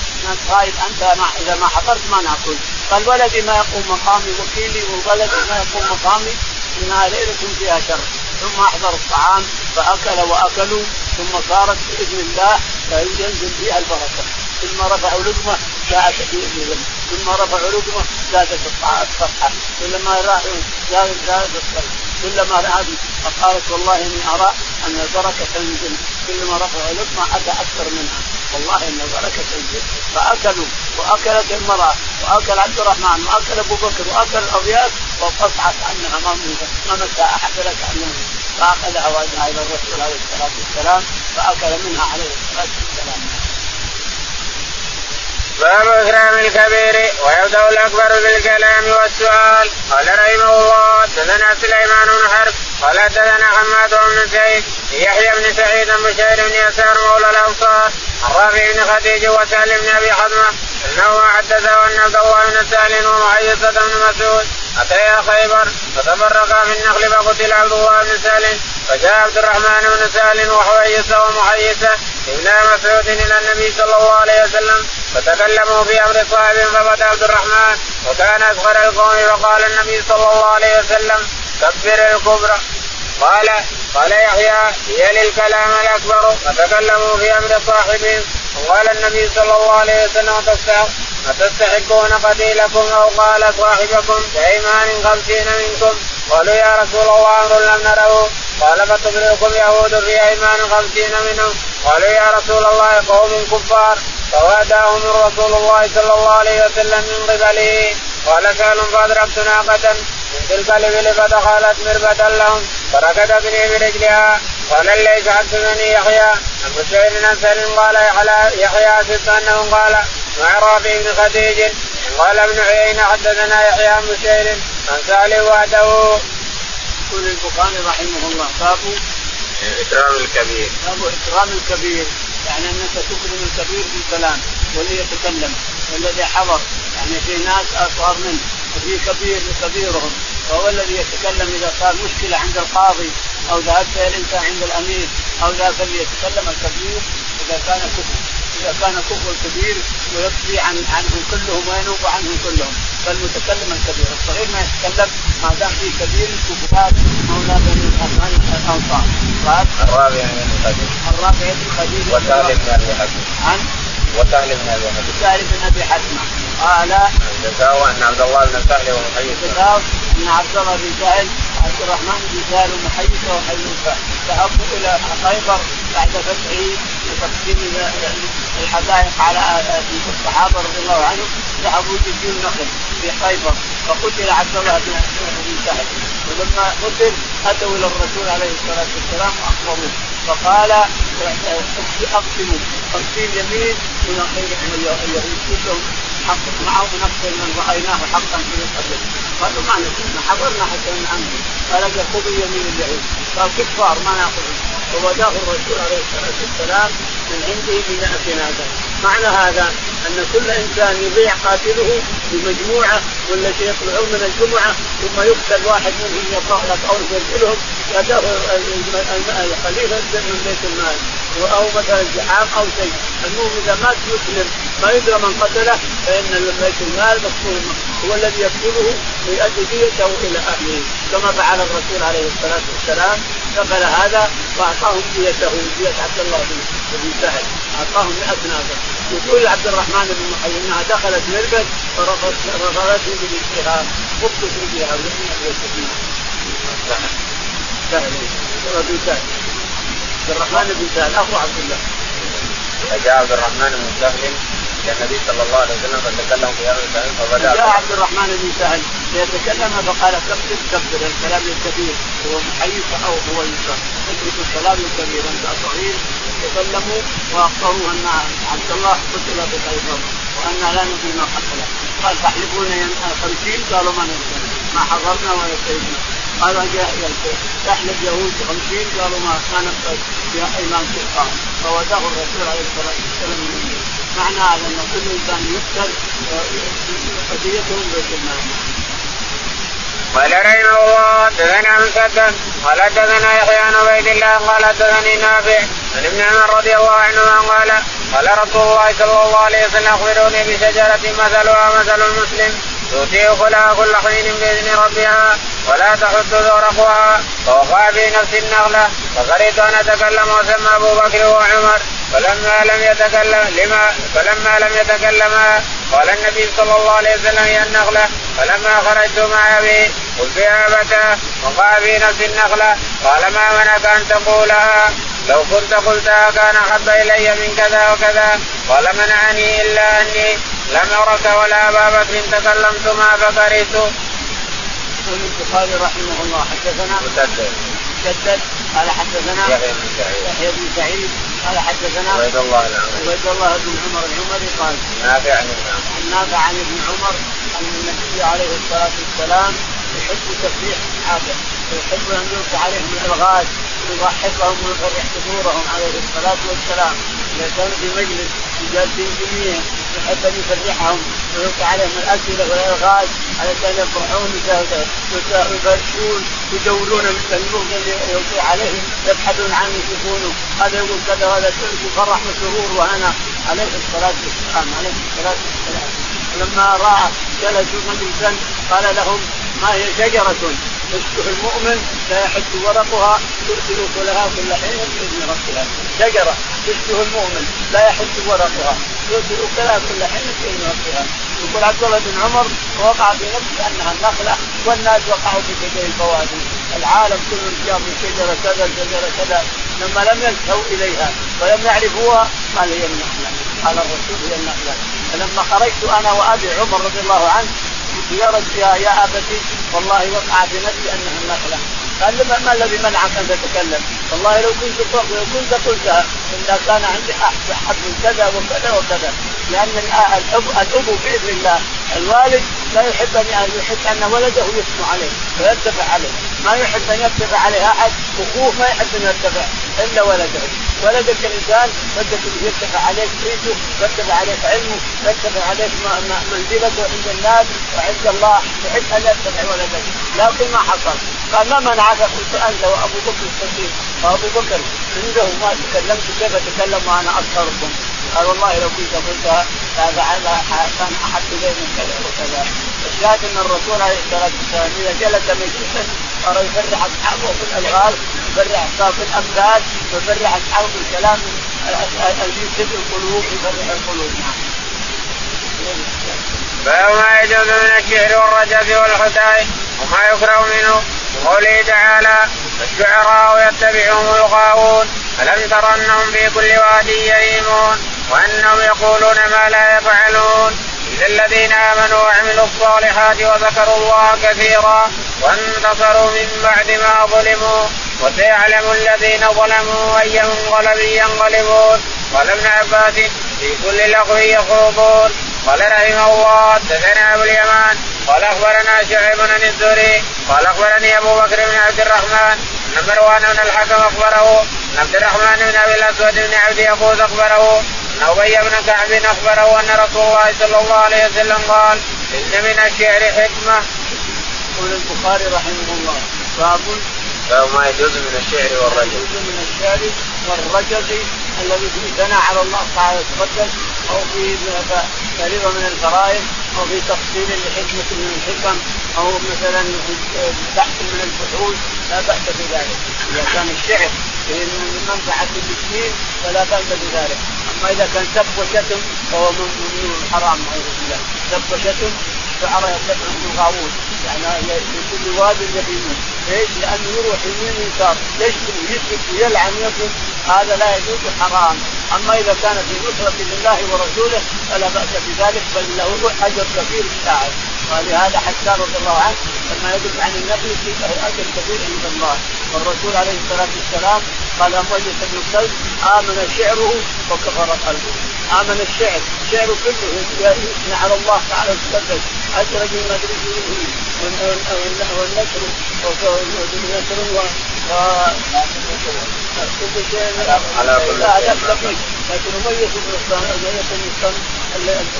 خايف أنت ما إذا ما حضرت ما نأكل. قال ولدي ما يقوم مقامي وكيلي وولدي ما يقوم مقامي إنها ليلة فيها شر. ثم احضر الطعام فأكل وأكلوا. ثم صارت بإذن الله ينزل فيها البركة. ثم رفعوا لقمة باذن الله ثم رفعوا لقمة زادت الصفحة. كلما راحوا زادت زادت الصفحه كلما رأت فقالت والله إني أرى أن البركة تنزل كلما رفعوا لقمة أتى أكثر منها. والله إن البركة تنزل فأكلوا وأكلت المرأة وأكل عبد الرحمن وأكل أبو بكر وأكل الاضياف وقطعت عنها ما ما مسى أحد لك عنها فأخذها وادها إلى الرسول عليه الصلاة والسلام فأكل منها عليه الصلاة والسلام. باب إكرام الكبير ويبدأ الأكبر بالكلام والسؤال. قال رحمه الله حدثنا سليمان بن حرب قال حدثنا حماد بن سعيد يحيى بن سعيد بن بشير بن يسار مولى الأنصار عن رافع بن خديج وسهل بن أبي حزمة إنه حدثه أن عبد الله بن سهل ومعيصه بن مسعود أتيا خيبر فتفرقا في النخل فقتل عبد الله بن سهل فجاء عبد الرحمن بن سهل وحويسه ومحيسه ابن مسعود إلى النبي صلى الله عليه وسلم فتكلموا في أمر صاحب فبدا عبد الرحمن وكان اصغر القوم فقال النبي صلى الله عليه وسلم كبر الكبرى. قال قال يحيى هي للكلام الأكبر. فتكلموا في أمر صاحبهم وقال النبي صلى الله عليه وسلم أتستحقون قتيلكم أو قال صاحبكم بأيمان خمسين منكم؟ قالوا يا رسول الله أمر لم نره. قال فتبرئكم يهود في أيمان خمسين منهم. قالوا يا رسول الله قوم كفار. فواداهم رسول الله صلى الله عليه وسلم من قبله. قال سهل فادركت ناقة من تلك الإبل فدخلت مربة لهم فركضتني برجلها. قال ليس حدثني يحيى. عن بشير بن قال يحيى حسبت انه قال مع رافع بن خديج؟ قال ابن عيينة حدثنا يحيى عن بشير عن سالم وحده. يقول البخاري رحمه الله. باب اكرام الكبير. باب إكرام الكبير يعني أنك تكرم الكبير بالكلام واللي يتكلم والذي حضر يعني في ناس أصغر منه وفي كبير كبيرهم وهو الذي يتكلم إذا صار مشكلة عند القاضي أو ذهبت انت عند الأمير أو ذاك يتكلم الكبير إذا كان كفر إذا كان كفر كبير ويقضي عن عنهم كلهم وينوب عنهم كلهم فالمتكلم الكبير. الصغير ما يتكلم ما دام فيه كبير كفار مولى بني الانصار الرابع بن خديج الرابع بن خديج وسالم بن أبي حكيم عن؟ وسهل بن أبي حكيم وسهل بن أبي حكمه قال أن عبد الله بن سهل ومحيص أن عبد الله بن سهل عبد الرحمن بن سهل ومحيص وحيوفه ذهبوا إلى خيبر بعد فتحه وتقسيم الحدائق على الصحابة رضي الله عنهم ذهبوا يجيبون نخل في خيبر فقتل عبد الله بن سهل. ولما قتل أتوا إلى الرسول عليه الصلاة والسلام واخبروه فقال أقسموا خمسين يمين من اليهود كلهم حق معه نفس من رايناه حقا في القتل. قالوا ما نسينا حضرنا حتى عنه قال خذوا يمين اليهود قال كفار ما ناخذهم فوداه الرسول عليه الصلاه والسلام من عنده بمئة ناقه معنى هذا أن كل إنسان يضيع قاتله بمجموعة والذي يطلعون من الجمعة ثم يقتل واحد منهم لك أو يقتلهم. يداه الخليفه من بيت المال. أو مثلا زحام أو شيء. المهم إذا مات مسلم ما يدرى من قتله فإن بيت المال مقتول. هو الذي يقتله ويؤدي ديته إلى أهله. كما فعل الرسول عليه الصلاة والسلام. نقل هذا وأعطاهم ديته. دية عبد الله بن سهل. أعطاهم 100 ناقه يقول عبد الرحمن بن محي إنها دخلت مربد فرفضته برجلها خبط رجلها ولم سهل سهل عبد الرحمن بن سهل أخو عبد الله. فجاء عبد الرحمن بن سهل النبي صلى الله عليه وسلم فتكلم في هذا الكلام فبدا جاء عبد الرحمن بن سهل ليتكلم فقال كبر كبر الكلام الكبير هو محيص أو هو يسر اترك الكلام الكبير أنت صغير. تكلموا واخبروا أن عبد الله قتل بخيبر وأن لا ندري ما قتله قال تحلفون خمسين؟ قالوا ما ندري ما حضرنا ولا شهدنا. قال جاء تحلف يهود خمسين؟ قالوا ما كان يا ايمان كفار فوداه الرسول عليه الصلاة والسلام. معنى هذا ان كل إنسان يقتل قضيته بيت المال قال رحمه الله حدثنا مسدد قال حدثنا يحيى عن عبيد الله قال حدثني نافع عن ابن عمر رضي الله عنهما قال قال رسول الله صلى الله عليه وسلم أخبروني بشجرة مثلها مثل المسلم تؤتي اكلها كل حين بإذن ربها ولا تحد ذرقها فوقع في نفس النغله فكرهت أن أتكلم وسمى أبو بكر وعمر. فلما لم يتكلم لما فلما لم يتكلما قال النبي صلى الله عليه وسلم هي النخلة. فلما خرجت مع أبي قلت يا ابتاه وقع في نفس النخلة. قال ما منعك أن تقولها؟ لو كنت قلتها كان أحب إلي من كذا وكذا. قال منعني إلا أني لم أرك ولا أبا بكر تكلمتما فكرهت. يقول البخاري رحمه الله حدثنا مسدد. مسدد. قال حدثنا يحيى بن سعيد. يحيى بن سعيد. قال حدثنا عبيد الله العمري عبيد الله بن عمر العمري قال نافع عن ابن عمر. نافع عن ابن عمر أن النبي عليه الصلاة والسلام يحب تسبيح اصحابه ويحب أن يلقي عليهم الألغاز. ويضحكهم ويفرح صدورهم عليه الصلاة والسلام. إذا كانوا في مجلس جالسين جميعا يحب أن يفرحهم ويلقي عليهم الاسئله والألغاز علشان يفرحون يفرحون يدورون النور اللي يلقي عليهم يبحثون عنه يشوفونه. هذا يقول كذا وهذا فرح وسرور وهنا عليه الصلاة والسلام عليه الصلاة والسلام. لما رأى جلسوا مجلسا قال لهم ما هي شجرة؟ تشبه المؤمن لا يحس ورقها تؤتي اكلها كل حين بإذن ربها. شجرة تشبه المؤمن لا يحس ورقها تؤتي اكلها كل حين بإذن ربها. يقول عبد الله بن عمر وقع في نفسه أنها النخله والناس وقعوا في شجر الفوادي العالم كله جاء من شجرة كذا شجرة كذا لما لم يلتفوا إليها ولم يعرفوها قال هي النخلة؟ قال الرسول هي النخلة. فلما خرجت أنا وأبي عمر رضي الله عنه يا يا أبتي والله وقع في نفسي أنها النخلة قال لما ما الذي منعك أن تتكلم؟ والله لو كنت لو كنت قلتها الا كان عندي احب من كذا وكذا وكذا لأن الاب الأب بإذن الله الوالد لا يحب أن يحب أن ولده يثنى عليه ويرتفع عليه. ما يحب أن يرتفع عليه أحد أخوه ما يحب أن يرتفع إلا ولده. ولدك الانسان يرتفع عليك عيشه يرتفع عليك علمه يرتفع عليك منزلته عند الناس وعند الله يحب أن يرتفع ولدك لكن ما حصل. قال ما منعك؟ قلت أنت وأبو بكر الصديق. وابو بكر عنده ما تكلمت كيف اتكلم وأنا اصغركم قال والله لو كنت قلتها كان أحد الي من كذا وكذا. الشاهد أن الرسول عليه الصلاة والسلام إذا جلس مجلسا صار يفرح أصحابه في الالغاز يفرح أصحابه الامثال ويفرح أصحابه بالكلام الذي يسد القلوب يفرح القلوب. باب ما يجوز من الشعر والرجز والخداع وما يكره منه وقوله تعالى الشعراء يتبعهم الغاوون ألم تر أنهم في كل واد يهيمون وأنهم يقولون ما لا يفعلون. إلا الذين آمنوا وعملوا الصالحات وذكروا الله كثيرا وانتصروا من بعد ما ظلموا. وسيعلم الذين ظلموا أي منقلب ينقلبون. قال ابن عباس في كل لغو يخوضون. قال رحمه الله حدثنا أبو اليمان. قال أخبرنا شعيب بن الزهري. قال أخبرني أبو بكر بن عبد الرحمن. أن مروان بن الحكم أخبره. عبد الرحمن بن أبي الأسود بن عبد يقوز أخبره. ابي بن كعب اخبره أن رسول الله صلى الله عليه وسلم قال إن من الشعر حكمة. يقول البخاري رحمه الله باب باب ما يجوز من الشعر والرجل. يجوز من الشعر والرجل الذي فيه ثناء على الله تعالى وتقدس أو في فريضه من الفرائض أو في تفصيل لحكمة من الحكم أو مثلا بحث من البحوث لا بأس بذلك إذا كان الشعر في منفعه للدين فلا بأس بذلك. أما إذا كان سب وشتم فهو من حرام نعوذ بالله. سب وشتم الشعراء يتبعهم الغاوون يعني في كل واد يهيمون ليش؟ لأنه يروح يمين ويسار. يشتم ويسب ويلعن ويصب هذا لا يجوز حرام. أما إذا كان في نصره لله ورسوله فلا بأس بذلك بل له أجر كبير يساعد ولهذا حسان رضي الله عنه لما يدل عن النبي في أجر كبير عند الله. والرسول عليه الصلاة والسلام قال مؤيد بن كلب آمن شعره وكفر قلبه. آمن الشعر. الشعر كله يثني على الله تعالى وتقدس. ادرج المدرج والنشر والنشر كل شيء على كل شيء. لكن مميز بن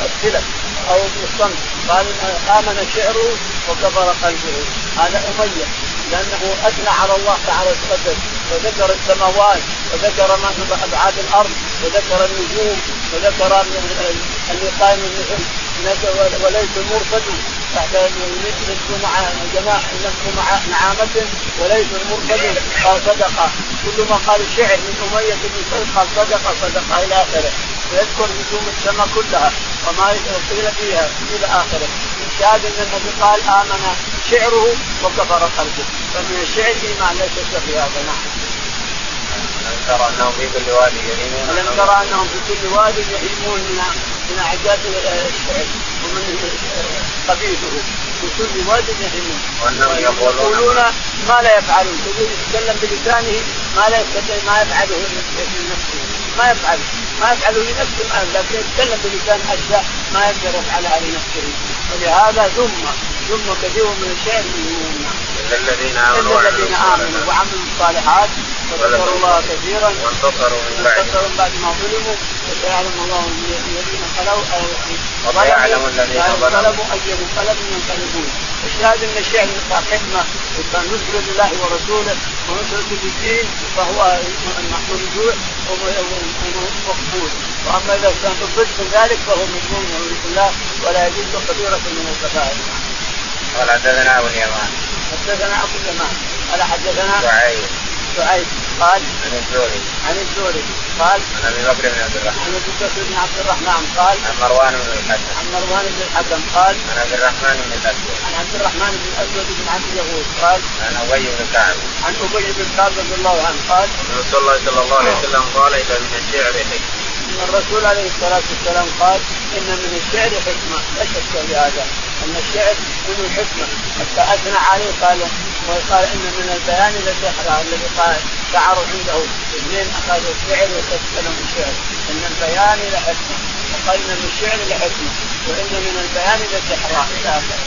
السلف أو بالصمت قال آمن شعره وكفر قلبه. هذا أمية. لأنه أثنى على الله تعالى وتقدم وذكر السماوات وذكر ما أبعاد الأرض وذكر النجوم وذكر اني قائم وليس المرصد نسك مع جماعة نعامة وليس المرصد قال صدقة كل ما قال الشعر من أمية بن قال صدقة صدقة إلى آخره. ويذكر نجوم السماء كلها وما قيل فيها إلى آخره. الشاهد أن النبي قال آمن شعره وكفر قلبه. فمن الشعر إيمان ليس في هذا نعم. ألم ترى أنهم في كل واد يهيمون. ألم ترى أنهم في كل واد يهيمون من من أعجاز الشعر. ومن قبيله في كل واد يهيمون يقولون ما لا يفعلون. يتكلم بلسانه ما لا ما يفعله لنفسه ما يفعله. ما يفعل لنفسه لكن يتكلم بلسان أشياء ما يقدر يفعلها لنفسه ولهذا ثم ثم كثير من الشعر من الذين آمنوا الذين آمنوا وعملوا الصالحات. وذكروا الله كثيرا. وانتصروا من بعد. وانتصروا بعد ما ظلموا. وسيعلم الله الذين خلوا أو وسيعلم الذين ظلموا. أي منقلب ينقلبون. الشاهد أن الشعر حكمة يبقى نصره لله ورسوله ونصره للدين فهو مرجوع ومقبول واما اذا كان ضد ذلك فهو مذموم نعوذ بالله ولا يجوز كبيره من الكبائر. قال حدثنا أبو اليمان. حدثنا أبو اليمان. قال حدثنا شعيب. شعيب. قال عن الزهري. عن الزهري. قال؟ عن أبي بكر بن عبد الرحمن. عن أبي بكر بن عبد الرحمن قال؟ عن مروان بن الحكم عن مروان بن الحكم قال؟ عن عبد الرحمن بن الأسود. عن عبد الرحمن بن الأسود بن عبد اليهود قال؟ عن أبي بن كعب. عن أبي بن كعب رضي الله عنه قال؟ ان رسول الله صلى الله عليه وسلم قال إذا من الشعر حكمة. ان الرسول عليه الصلاة والسلام قال إن من الشعر حكمة. لا شك في هذا أن الشعر منه الحكمة. حتى أثنى عليه قال وقال إن من البيان للسحر الذي قال شعروا عنده اثنين أخذوا الشعر وتكلموا الشعر إن البيان لحكمه. وقال إن من الشعر لحكمه. وإن من البيان للسحر إلى اخره.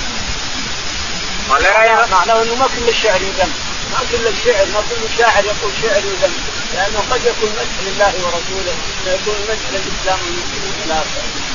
قال معناه إنه ما كل الشعر يذم. ما كل الشعر ما كل شاعر يقول شعر يذم. لأنه قد يكون مدح لله ورسوله ويكون مدح للإسلام والمسلمين إلى اخره.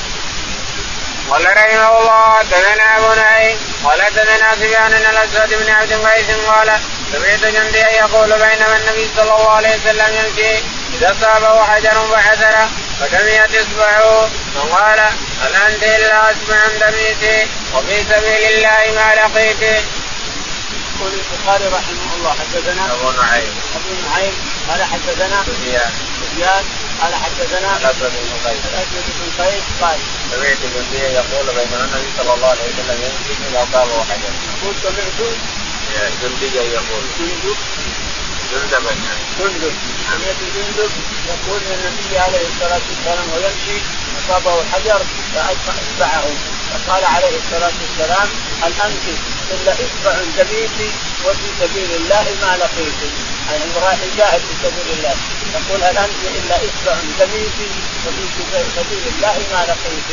قال رحمه الله حدثنا أبو نعيم قال حدثنا سفيان بن الأسود بن عبد قيس قال سمعت جنديا يقول بينما النبي صلى الله عليه وسلم يمشي إذا اصابه حجر فحسره فدميت إصبعه فقال هل أنت إلا اسمع دميتي وفي سبيل الله ما لقيت. يقول البخاري رحمه الله حدثنا أبو نعيم. أبو نعيم قال حدثنا سفيان. سفيان قال حدثنا الأسود بن قيس الأسود بن قيس قال سمعت جنديا يقول بينما النبي صلى الله عليه وسلم يمشي اذا اصابه حجر. يقول سمعت. جنديا يقول. جندب. جندبا جندب. سمعت جندب يقول إن النبي عليه الصلاة والسلام ويمشي اصابه حجر فاصبع اصبعه فقال عليه الصلاة والسلام هل أنت إلا إصبع دميتي وفي سبيل الله ما لقيت. يعني رايح يجاهد في سبيل الله. يقول هل انت إلا إصبع دميتي وفي سبيل الله ما لقيت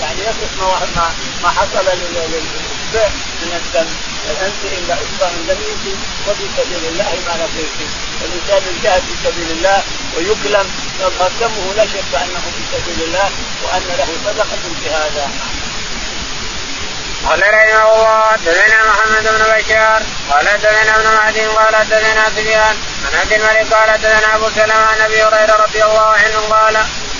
يعني يصف ما ما, حصل للإصبع من الدم. هل انت إلا إصبع دميتي وفي سبيل الله ما لقيت الإنسان يجاهد في سبيل الله ويكلم يظهر دمه لا شك أنه في سبيل الله وأن له صدقة في هذا. قال رحمه الله حدثنا محمد بن بشار قال حدثنا ابن مهدي قال حدثنا سفيان عن عبد الملك قال حدثنا أبو سلمة عن أبي هريرة رضي الله عنه قال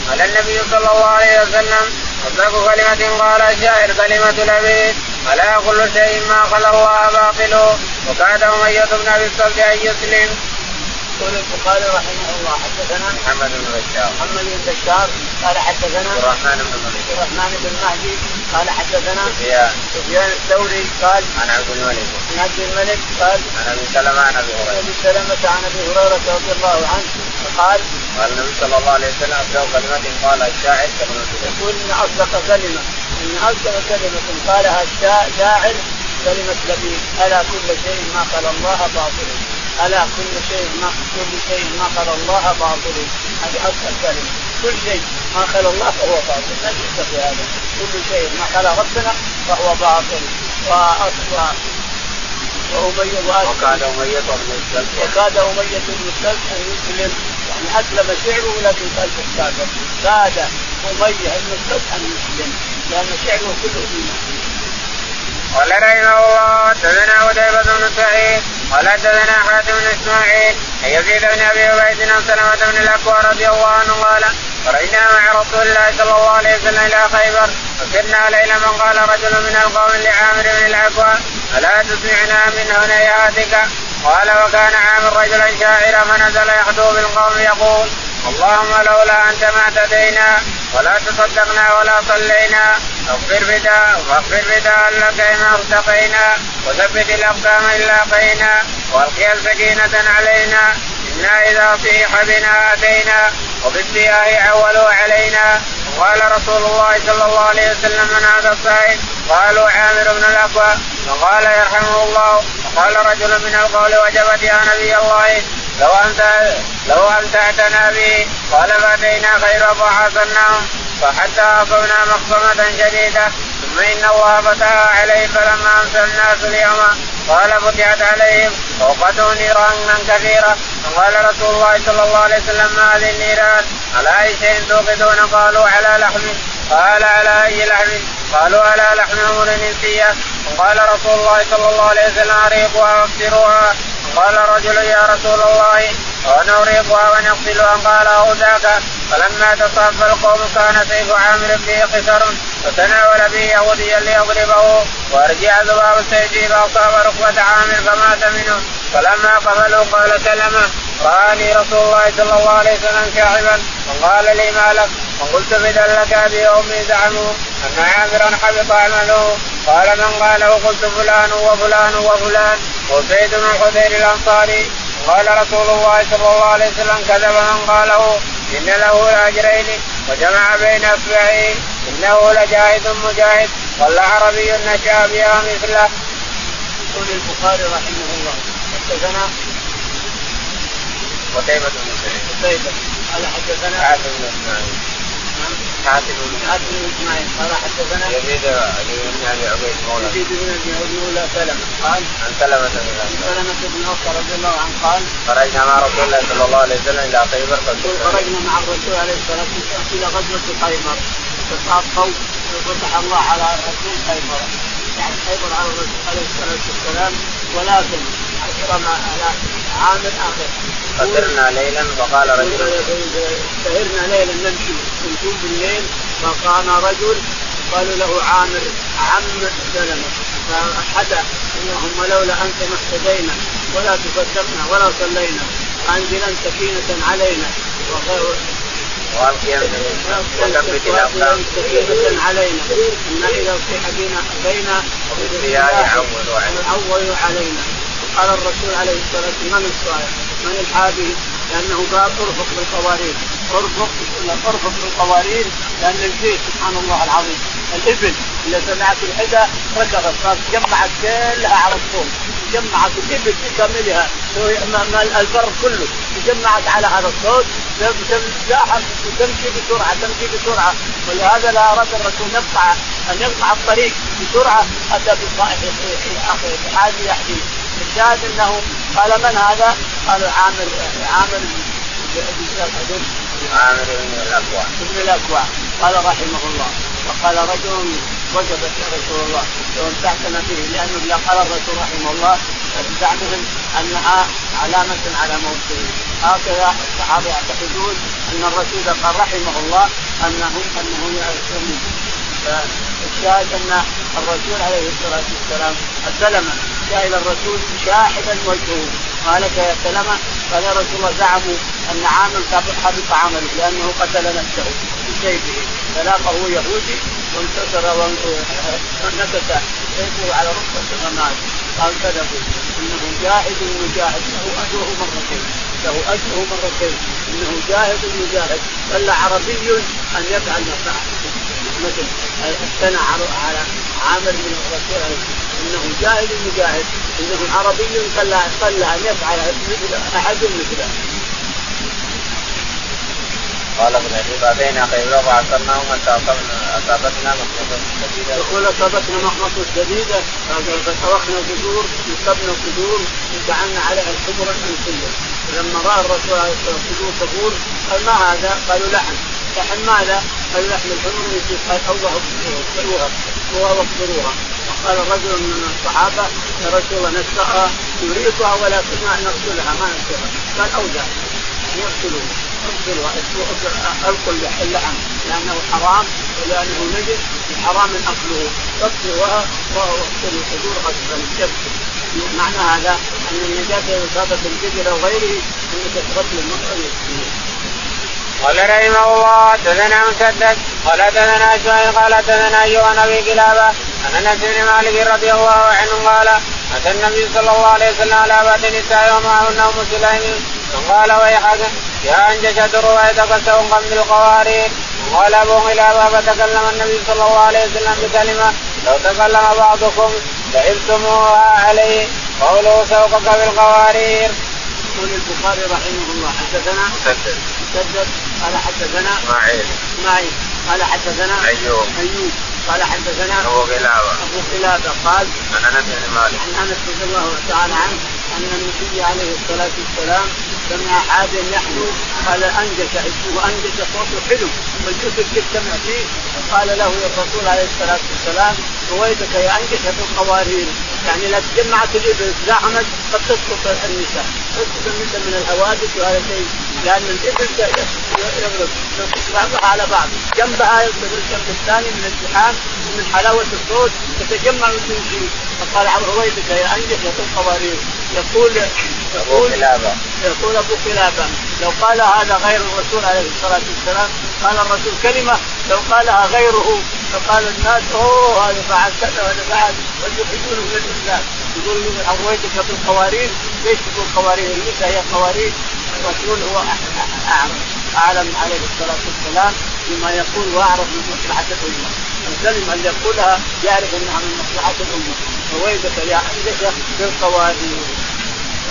قال النبي صلى الله عليه وسلم اصدق كلمة قال الشاعر كلمة العبيد الا كل شيء ما خلا الله باطل وكاد أمية بن أبي الصلت أن يسلم. يقول البخاري رحمه الله حدثنا محمد بن بشار. محمد بن بشار قال حدثنا عبد الرحمن بن مهدي. الرحمن بن مهدي قال حدثنا سفيان. سفيان الثوري قال عن عبد الملك. عن عبد الملك قال عن أبي سلمة عن أبي هريرة. أبي سلمة عن أبي هريرة رضي الله عنه قال قال النبي صلى الله عليه وسلم ابدا كلمة قال الشاعر كلمة. يقول إن أصدق كلمة إن أصدق كلمة قالها الشاعر كلمة لبيب ألا كل شيء ما قال الله باطل. ألا كل شيء ما كل شيء ما قال الله باطل. هذه اصدق كلمه كل شيء ما قال الله فهو باطل. لا شك في هذا. كل شيء ما قال ربنا فهو باطل. واصبح وأمية وكاد أمية بن السلف وكاد أمية بن السلف أن يسلم يعني أسلم شعره لكن قلبه كافر كاد أمية بن السلف أن يسلم لأن شعره كله إيمان. قال رحمه الله حدثنا قتيبة بن سعيد قال حدثنا حاتم بن إسماعيل ان يزيد بن أبي عبيد بن سلمة بن الاكوى رضي الله عنه قال خرجنا مع رسول الله صلى الله عليه وسلم إلى خيبر فسرنا ليلا من قال رجل من القوم لعامر بن الاكوى ألا تسمعنا من هنيهاتك قال وكان عامر رجلا شاعرا فنزل يخطو بالقوم يقول اللهم لولا أنت ما اهتدينا ولا تصدقنا ولا صلينا. اغفر بداء واغفر بداء لك ما ارتقينا. وثبت الاقدام إن لاقينا. والقي السكينه علينا. إنا إذا صيح بنا أتينا وبالسياح عولوا علينا. قال رسول الله صلى الله عليه وسلم من هذا الصائم قالوا عامر بن الأقوى. فقال يرحمه الله. وقال رجل من القول وجبت يا نبي الله لو انت لو امتعتنا به قال فأتينا خير فحاصرناهم فحتى أصبنا مخصمة شديدة ان الله فتح عليهم فلما امسى الناس اليوم. قال فتحت عليهم. فوقته نيران كثيرة فقال رسول الله صلى الله عليه وسلم ما هذه النيران. على أي شيء توقدون؟ قالوا على لحم. قال على أي لحم؟ قالوا على لحم أمر انسيه وقال رسول الله صلى الله عليه وسلم اريقوها واكسروها قال رجل يا رسول الله ونغرقها ونغسلها قال أو ذاك فلما تصاب القوم كان سيف عامر فيه قصر فتناول به يهوديا ليضربه. وأرجع ذباب السيف فأصاب ركبة عامر فمات منه. فلما قبلوا قال سلمه. رآني رسول الله صلى الله عليه وسلم شاعبا وقال لي ما لك؟ وقلت بدا لك أبي وأمي زعموا أن عامرا حبط عمله. قال من قاله؟ قلت فلان وفلان وفلان وسيد بن حذير الأنصاري. قال رسول الله صلى الله عليه وسلم كذب من قاله إن له لأجرين وجمع بين اصبعيه إنه لجاهد مجاهد والعربي نشا بها مثله. يقول البخاري رحمه الله حدثنا قتيبة بن سعيد. قتيبة قال حدثنا حاتم بن إسماعيل. حاتم بن حاتم بن إسماعيل. قال حدثنا يزيد بن أبي عبيد مولى. يزيد بن أبي عبيد مولى سلمة. قال عن سلمة بن سلمة بن عمر رضي الله عنه قال خرجنا مع رسول الله صلى الله عليه وسلم إلى خيبر خرجنا مع الرسول عليه الصلاة والسلام إلى غزوة خيبر. فصافوا وفتح الله على الرسول خيبر. يعني خيبر على الرسول عليه الصلاة والسلام. ولكن أكرم على عامل آخر. فسرنا ليلا فقال رجل. سهرنا ليلا نمشي نشوف بالليل فقام رجل قالوا له عامر عم سلمة. فحدا اللهم لولا أنت ما اهتدينا ولا تصدقنا ولا صلينا أنزلا سكينة علينا. والقيا سكينة علينا. إن إذا اصيح بنا علينا. عولوا علينا. قال الرسول عليه الصلاة والسلام من الصالح من الحابي لأنه قال ارفق بالقوارير. ارفق ارفق بالقوارير لأن الجيش سبحان الله العظيم الإبل إذا سمعت الحدى ركضت صارت جمعت كلها على الصوت جمعت الإبل بكاملها البر كله تجمعت على هذا الصوت تزاحم وتمشي بسرعة تمشي بسرعة. ولهذا لا أراد الرسول يقطع أن يقطع الطريق بسرعة اتى بالصائح حاجي يحكي الشاهد انه قال من هذا؟ قال عامر عامر عامر بن الأكوع. ابن الأكوع. قال رحمه الله. وقال رجل وجبت يا رسول الله. لو امتعتنا فيه لأنه قال الرسول رحمه الله بزعمهم أنها علامة على موته. هكذا الصحابة يعتقدون أن الرسول قال رحمه الله أنه انه فالشاهد أن الرسول عليه الصلاة والسلام سلم جاء إلى الرسول شاحبا وجهه. قال يا سلمة قال يا رسول الله زعموا أن عامل حبط عمله لأنه قتل نفسه بسيفه فلاقه يهودي وانتصر ونكت سيفه على ركبته فمات قال كذبوا. إنه جاهد مجاهد له أجره مرتين. له أجره مرتين. إنه جاهد مجاهد بل عربي أن يفعل ما فعل. مثل الثنى على عامر من الرسول إنه جاهد مجاهد. إنه عربي صلى صلى أن يفعل أحد مثله. قال ابن أبي بعدين خيبر فعصرناهم حتى أصابتنا مخمصة شديدة. يقول أصابتنا مخمصة شديدة. فطرقنا القدور نصبنا القدور وجعلنا عليها الحمر الانسيه لما رأى الرسول عليه الصلاه والسلام تقول قال ما هذا؟ قالوا لحم. لحم ماذا؟ قالوا لحم الحمر قال الله اقتلوها واقتلوها وقال رجل من الصحابة يا رسول الله نسقها نريقها ولكن ما نقتلها ما نقتلها. قال اوجع يقتلوها اغسلها ألقوا اللحم لأنه حرام ولأنه نجس حرام أكله. اغسلها واغسل الصدور غسلا معنى هذا أن النجاسة اذا اصابت الجبل أو غيره انك تغسل المرء قال رحمه الله حدثنا مسدد قال حدثنا إسماعيل قال حدثنا أيوب عن أبي كلابة عن أنس بن مالك رضي الله عنه قال أتى النبي صلى الله عليه وسلم على بعض النساء ومعهن ام سليم فقال ويحك يا انجشت روايتك سوقا بالقوارير. قال أبو غلابه فتكلم النبي صلى الله عليه وسلم بكلمة لو تكلم بعضكم لعبتموها عليه قوله سوقك بالقوارير. يقول البخاري رحمه الله حدثنا مسدد. مسدد قال حدثنا اسماعيل. اسماعيل. قال حدثنا أيوب. أيوب. قال حدثنا أبو قلابه أبو قلابه قال عن أنس بن مالك. عن أنس رضي الله تعالى عنه أن النبي عليه الصلاة والسلام سمع حاجا يحلو. قال أنجش اسمه انجش صوته حلو. والجسد يجتمع فيه. قال له الرسول عليه الصلاة والسلام رويدك يا أنجش بالقوارير يعني لا تجمع زحمت قد تسقط النساء. النساء من الحوادث وهذا شيء. لأن الإبل يضرب. بعضها على بعض. جنبها الجنب الثاني من الزحام ومن حلاوة الصوت. تتجمع شيء فقال عمرو رويدك يا انجح يقول قوارير. يقول يقول يقول أبو خلافه لو قال هذا غير الرسول عليه الصلاة والسلام قال الرسول كلمة. لو قالها غيره فقال الناس أوه هذا فعل كذا وهذا فعل ويخرجونه من الإسلام. يقول من اغويتك بالقوارير ليش تقول قوارير النساء هي قوارير الرسول هو اعلم أعلم عليه الصلاة والسلام بما يقول وأعرف من مصلحة الأمة. الكلمة اللي يقولها يعرف إنها من مصلحة الأمة. فويلك يا عندك بالقوارير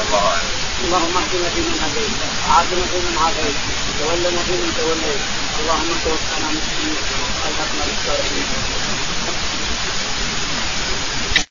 الله أعلم. اللهم اهدنا فيمن هديت. وعافنا فيمن عافيت. تولنا فيمن توليت. اللهم توفنا مسلمين. وألحقنا بالصالحين.